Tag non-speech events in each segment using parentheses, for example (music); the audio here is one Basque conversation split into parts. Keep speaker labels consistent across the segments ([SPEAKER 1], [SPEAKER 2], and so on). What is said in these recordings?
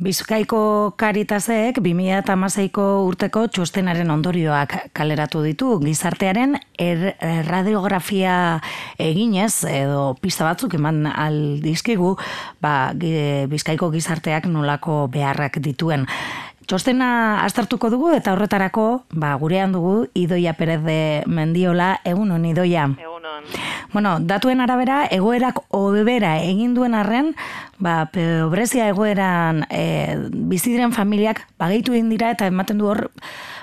[SPEAKER 1] Bizkaiko Karitasek 2016ko urteko txostenaren ondorioak kaleratu ditu gizartearen er, radiografia eginez edo pista batzuk eman aldizkigu ba, Bizkaiko gizarteak nolako beharrak dituen. Txostena aztertuko dugu eta horretarako ba, gurean dugu Idoia Perez de Mendiola, egun hon Idoia. Bueno, datuen arabera, egoerak obebera egin duen arren, ba, pobrezia egoeran e, bizidiren familiak bagaitu egin dira eta ematen du hor,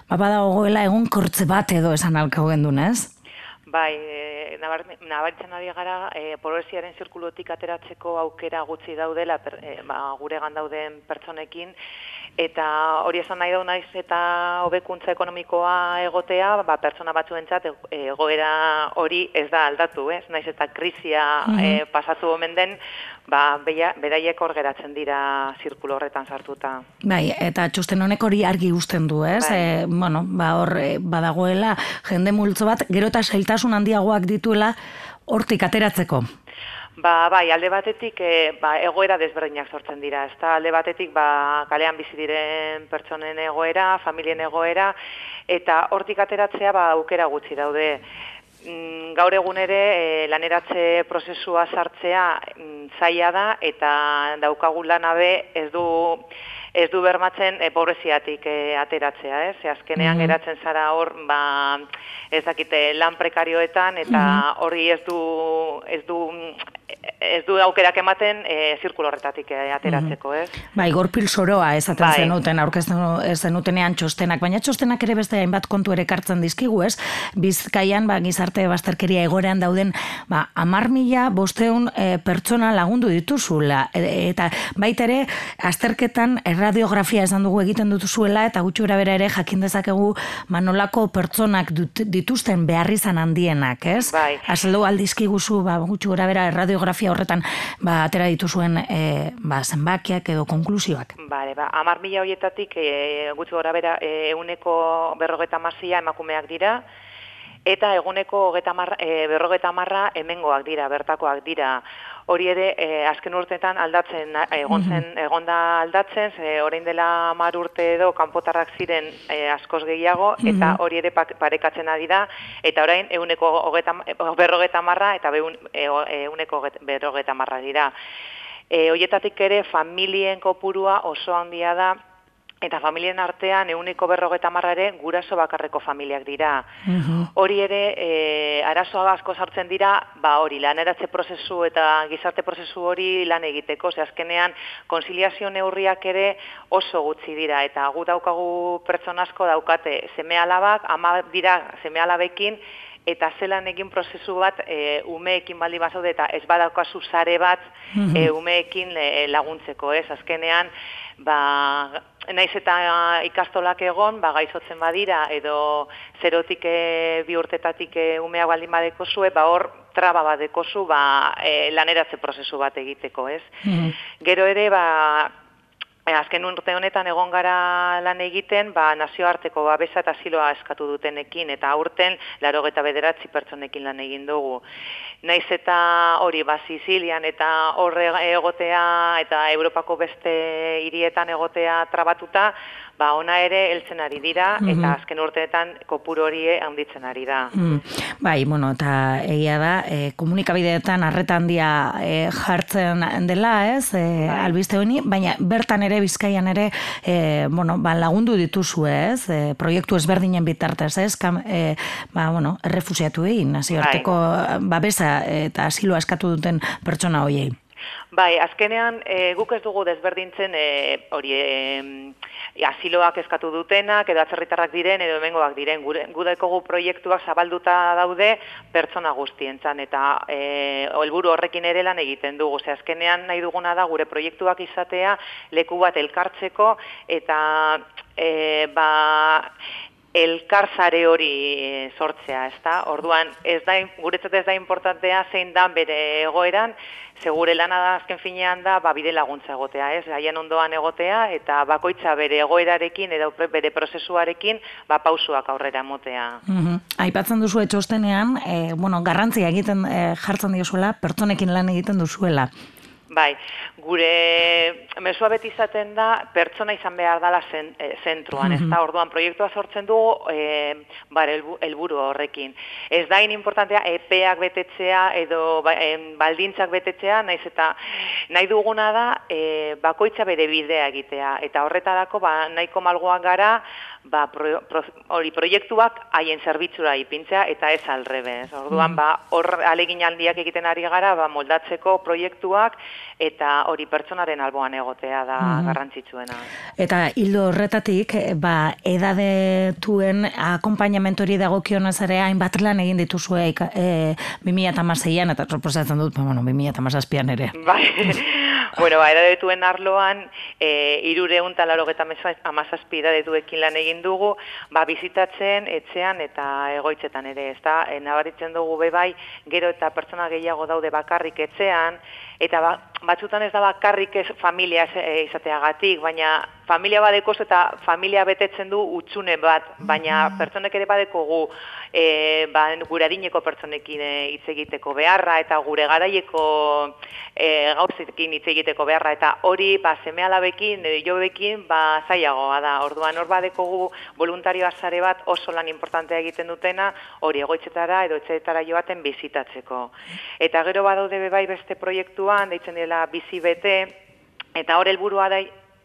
[SPEAKER 1] ba, bada ogoela egun kortze bat edo esan alkau gendun, ez?
[SPEAKER 2] Bai, e, nabaritzen ari gara, e, pobreziaren zirkulotik ateratzeko aukera gutxi daudela per, e, ba, gure gandauden pertsonekin, eta hori esan nahi naiz eta hobekuntza ekonomikoa egotea, ba, pertsona batzuentzat egoera hori ez da aldatu, ez? Naiz eta krisia mm pasatu omen den, ba, beia, beraiek hor geratzen dira zirkulo horretan sartuta.
[SPEAKER 1] Bai, eta txosten honek hori argi usten du, ez? Bai. E, bueno, ba, hor e, badagoela jende multzo bat, gero eta sailtasun handiagoak dituela hortik ateratzeko.
[SPEAKER 2] Ba, bai, alde batetik e, ba, egoera desberdinak sortzen dira. Ez alde batetik ba, kalean bizi diren pertsonen egoera, familien egoera, eta hortik ateratzea ba, aukera gutxi daude. Mm, gaur egun ere e, laneratze prozesua sartzea mm, zaila da eta daukagu lanabe ez du ez du bermatzen e, pobreziatik e, ateratzea, ez? Ze azkenean mm geratzen zara hor, ba, ez dakite lan prekarioetan eta mhm. hori ez du ez du ez du aukerak ematen e, zirkulo horretatik e, ateratzeko, ez?
[SPEAKER 1] Bai, gorpil soroa ezaten bai. zenuten, aurkezten zenutenean txostenak, baina txostenak ere beste hainbat kontu ere kartzen dizkigu, ez? Bizkaian, ba, gizarte bazterkeria egorean dauden, ba, amar mila bosteun e, pertsona lagundu dituzula, e, eta baita ere, azterketan erradiografia esan dugu egiten dutuzuela, eta gutxu bera ere jakin dezakegu manolako pertsonak dituzten beharrizan handienak, ez?
[SPEAKER 2] Bai.
[SPEAKER 1] Azaldu aldizkiguzu, ba, gutxu bera erradiografia horretan ba, atera dituzuen e, ba, zenbakiak edo konklusioak.
[SPEAKER 2] Bale, ba, amar mila horietatik e, gutxi gora bera e, euneko berrogeta mazia emakumeak dira, eta eguneko e, berrogeta marra hemengoak dira, bertakoak dira. Hori ere, e, azken urteetan aldatzen, egon zen, egon da aldatzen, ze orain dela mar urte edo kanpotarrak ziren e, askoz gehiago, eta hori ere parekatzen ari da, eta orain eguneko berrogeta marra, eta eguneko berrogeta marra dira. E, Oietatik ere, familien kopurua oso handia da, Eta familien artean euniko berrogeta marra ere guraso bakarreko familiak dira. Hori ere, e, arazoa asko sartzen dira, ba hori, laneratze prozesu eta gizarte prozesu hori lan egiteko. Ze azkenean, konsiliazio neurriak ere oso gutxi dira. Eta gu daukagu pertsona asko daukate seme alabak, ama dira seme alabekin, eta zelan egin prozesu bat e, umeekin baldi bazaude eta ez badaukazu sare bat e, umeekin laguntzeko, ez? Azkenean, ba, naiz eta ikastolak egon, ba, gaizotzen badira, edo zerotik e, bi urtetatik e, umea baldin badeko zue, ba, hor traba badeko zu, ba, e, laneratze prozesu bat egiteko, ez? Mm Gero ere, ba, azken urte honetan egon gara lan egiten, ba, nazioarteko babesa eta ziloa eskatu dutenekin, eta aurten, laro bederatzi pertsonekin lan egin dugu. Naiz eta hori, ba, Sicilian eta horre egotea, eta Europako beste hirietan egotea trabatuta, ba ona ere heltzen ari dira eta mhm. azken urteetan kopuru hori handitzen ari da. Mm.
[SPEAKER 1] Bai, bueno, eta egia da, e, komunikabideetan harreta handia e, jartzen dela, ez? E, bai. albiste honi, baina bertan ere Bizkaian ere e, bueno, ba, lagundu dituzu, ez? E, proiektu ezberdinen bitartez, ez? Kam, e, ba, bueno, errefusiatu egin, nazioarteko bai. babesa eta asilo askatu duten pertsona hoiei.
[SPEAKER 2] Bai, azkenean e, guk ez dugu desberdintzen e, hori e, asiloak eskatu dutenak edo atzerritarrak diren edo hemengoak diren gure gudekogu proiektuak zabalduta daude pertsona guztientzan eta eh helburu horrekin ere lan egiten dugu. Ze azkenean nahi duguna da gure proiektuak izatea leku bat elkartzeko eta e, ba elkarzare hori e, sortzea, ezta? Orduan, ez da guretzat ez da importantea zein dan bere egoeran, segure lana da azken finean da ba bide laguntza egotea, ez? Haien ondoan egotea eta bakoitza bere egoerarekin edo bere prozesuarekin ba pausuak aurrera motea.
[SPEAKER 1] Mhm. Aipatzen duzu etxostenean, e, bueno, garrantzia egiten e, jartzen diozuela, pertsonekin lan egiten duzuela.
[SPEAKER 2] Bai, gure mesua beti izaten da pertsona izan behar dela zen, e, zentruan, ez da, orduan proiektua sortzen dugu e, bar, elburu horrekin. Ez da in importantea epeak betetzea edo ba, baldintzak betetzea, naiz eta nahi duguna da e, bakoitza bere bidea egitea, eta horretarako ba, nahiko malgoak gara, ba, pro, hori proiektuak haien zerbitzura ipintzea eta ez alrebez. Orduan, mm. ba, hor alegin handiak egiten ari gara, ba, moldatzeko proiektuak eta hori pertsonaren alboan egotea da mm. garrantzitsuena.
[SPEAKER 1] Eta hildo horretatik, ba, edadetuen akompainamentori dagokionaz ere hainbat lan egin dituzue e, 2006an, eta proposatzen dut, ba, bueno, 2006an ere. (laughs)
[SPEAKER 2] Bai, bueno, ba, edadetuen arloan, e, irureun talaro geta amazazpi edadetuekin lan egin dugu, ba, bizitatzen, etxean eta egoitzetan ere, ez da, e, nabaritzen dugu bebai, gero eta pertsona gehiago daude bakarrik etxean, eta ba, batzutan ez da bakarrik ez familia e, izateagatik, baina familia badekoz eta familia betetzen du utxune bat, baina mm-hmm. pertsonek ere badeko gu e, ba, gure adineko pertsonekin e, hitz egiteko beharra eta gure garaieko e, gauzekin hitz egiteko beharra eta hori ba, seme alabekin, e, jobekin ba, zaiagoa da. Orduan hor badeko gu voluntario bat oso lan importantea egiten dutena hori egoitzetara edo etxetara joaten bizitatzeko. Eta gero badaude bebai beste proiektuan, deitzen dela bizi bete, eta hor helburua da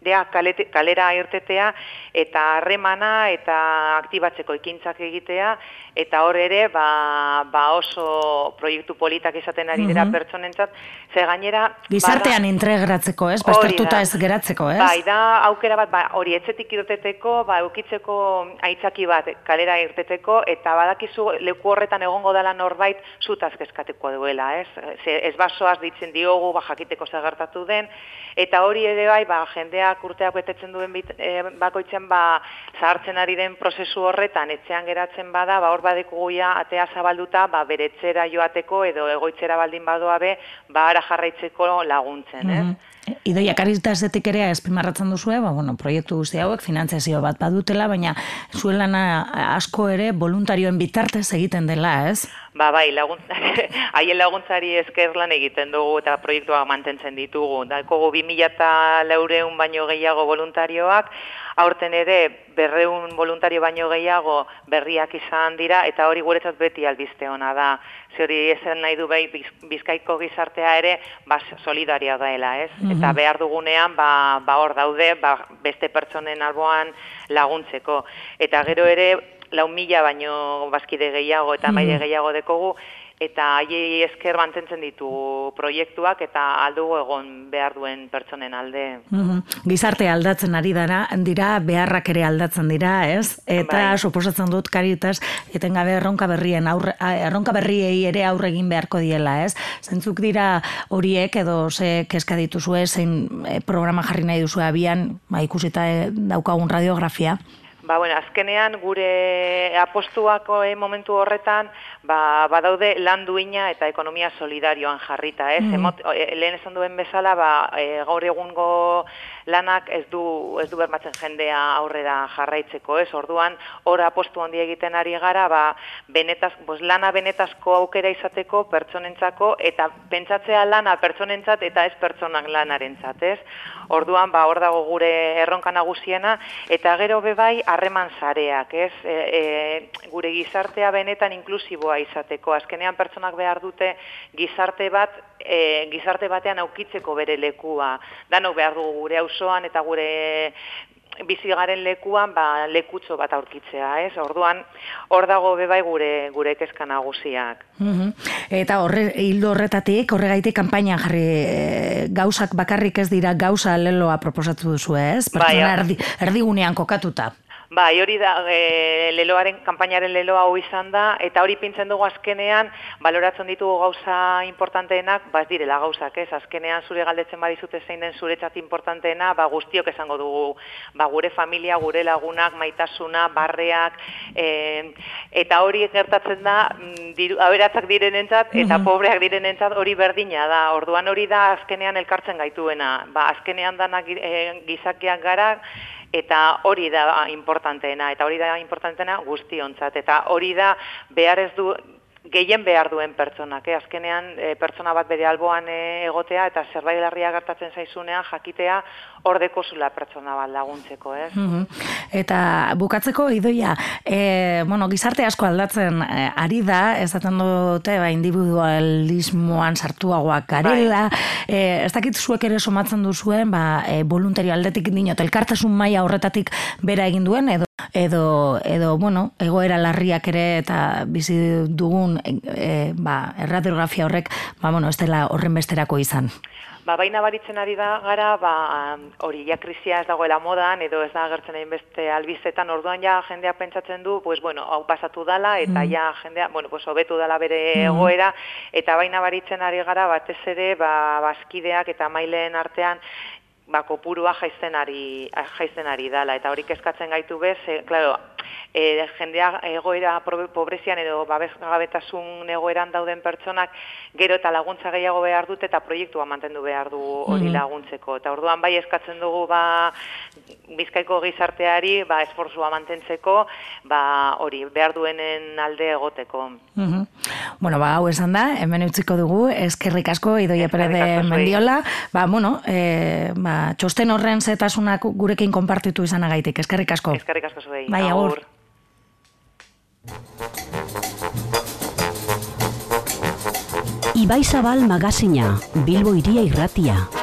[SPEAKER 2] dea kalete, kalera irtetea eta harremana eta aktibatzeko ekintzak egitea eta hor ere ba, ba oso proiektu politak izaten ari dira mm pertsonentzat ze gainera
[SPEAKER 1] gizartean integratzeko, ez? Baztertuta ez geratzeko, ez?
[SPEAKER 2] Bai, da aukera bat ba hori etzetik irteteko, ba eukitzeko aitzaki bat kalera irteteko eta badakizu leku horretan egongo dela norbait zutaz kezkateko duela, ez? Ze, ez basoaz ditzen diogu, ba jakiteko zer gertatu den eta hori ere bai, ba jendea urteak betetzen duen bit, e, bakoitzen ba zahartzen ari den prozesu horretan etxean geratzen bada, ba hor badeko guia atea zabalduta, ba beretzera joateko edo egoitzera baldin badoa be, ba ara jarraitzeko laguntzen, eh? Mm
[SPEAKER 1] Idoia karitasetik ere espimarratzen duzu, ba, bueno, proiektu guzti hauek finantzazio bat badutela, baina zuen lana asko ere voluntarioen bitartez egiten dela, ez?
[SPEAKER 2] Ba, bai, laguntza, (laughs) haien laguntzari esker lan egiten dugu eta proiektua mantentzen ditugu. Dakogu 2000 eta laureun baino gehiago voluntarioak, aurten ere berreun voluntario baino gehiago berriak izan dira eta hori guretzat beti albiste ona da. Ze hori ezen nahi du bai bizkaiko gizartea ere ba, solidaria daela, ez? Mhm. Eta behar dugunean ba, ba hor daude ba, beste pertsonen alboan laguntzeko. Eta gero ere lau mila baino bazkide gehiago eta maide mhm. gehiago dekogu, eta haiei esker mantentzen ditu proiektuak eta aldugu egon behar duen pertsonen alde.
[SPEAKER 1] Mm Gizarte aldatzen ari dara, dira beharrak ere aldatzen dira, ez? Eta bai. suposatzen dut karitas etengabe erronka berrien aurre, erronka berriei ere aurre egin beharko diela, ez? Zentzuk dira horiek edo ze kezka dituzue zein eh, programa jarri nahi duzu abian, ba ikusita eh, daukagun radiografia.
[SPEAKER 2] Ba, bueno, azkenean gure apostuako eh, momentu horretan ba, badaude lan duina eta ekonomia solidarioan jarrita. Ez? Mm. lehen esan duen bezala, ba, e, gaur egungo lanak ez du, ez du bermatzen jendea aurrera jarraitzeko. Ez? Orduan, hor apostu handi egiten ari gara, ba, benetaz, bos, lana benetazko aukera izateko pertsonentzako eta pentsatzea lana pertsonentzat eta ez pertsonak lanarentzat. Ez? Orduan, ba, hor dago gure erronka nagusiena eta gero bebai harreman zareak, ez? E, e, gure gizartea benetan inklusiboa izateko. Azkenean pertsonak behar dute gizarte bat, e, gizarte batean aukitzeko bere lekua. Danok behar dugu gure auzoan eta gure bizi garen lekuan ba, lekutxo bat aurkitzea, ez? Orduan, hor dago bebai gure gure kezka nagusiak.
[SPEAKER 1] Mm Eta horre, hildo horretatik, horregaitik kanpaina jarri e, gauzak bakarrik ez dira gauza leloa proposatu duzu, ez? Bai, erdi, erdigunean kokatuta.
[SPEAKER 2] Bai, hori da, e, leloaren, kanpainaren leloa hau izan da, eta hori pintzen dugu azkenean, baloratzen ditugu gauza importanteenak, ba ez direla gauzak, ez, azkenean zure galdetzen badizute zein den zuretzat importanteena, ba guztiok esango dugu, ba gure familia, gure lagunak, maitasuna, barreak, e, eta hori gertatzen da, mm, diru, aberatzak direnentzat, eta mm pobreak direnentzat hori berdina da, orduan hori da azkenean elkartzen gaituena, ba azkenean danak e, gizakiak gara, eta hori da importanteena eta hori da importanteena guztiontzat eta hori da behar ez du gehien behar duen pertsonak, eh? azkenean e, pertsona bat bere alboan e, egotea eta zerbait larria gertatzen zaizunean jakitea ordeko zula pertsona bat laguntzeko, ez?
[SPEAKER 1] Mm Eta bukatzeko idoia, e, bueno, gizarte asko aldatzen e, ari da, ez dute, ba, individualismoan sartuagoak garela, bai. e, ez dakit zuek ere somatzen duzuen, ba, e, voluntario aldetik dinot, elkartasun maila horretatik bera egin duen, edo edo, edo bueno, egoera larriak ere eta bizi dugun e, ba, erradiografia horrek ba, bueno, ez dela horren besterako izan.
[SPEAKER 2] Ba, baina baritzen ari da gara, ba, hori, ja krisia ez dagoela modan, edo ez da agertzen egin beste albizetan, orduan ja jendea pentsatzen du, pues, bueno, hau pasatu dala, eta mm. ja jendea, bueno, pues, obetu dala bere mm. egoera, eta baina baritzen ari gara, batez ere, ba, baskideak eta maileen artean, ba, kopurua jaizten ari, jaizten ari dala. Eta hori kezkatzen gaitu bez, e, claro, e, jendea egoera pobrezian edo babes gabetasun egoeran dauden pertsonak gero eta laguntza gehiago behar dute eta proiektua mantendu behar du hori mm laguntzeko. Eta orduan bai eskatzen dugu ba, bizkaiko gizarteari ba, esforzua mantentzeko ba, hori behar duenen alde egoteko.
[SPEAKER 1] Mm Bueno, ba, hau esan da, hemen utziko dugu, eskerrik asko, idoia pere de mendiola, ba, bueno, e, ba, txosten horren zetasunak gurekin konpartitu izanagaitik, eskerrik asko.
[SPEAKER 2] Eskerrik asko zuei.
[SPEAKER 1] Bai, agur.
[SPEAKER 3] Ibai Zabal magazina, Bilbo iria irratia.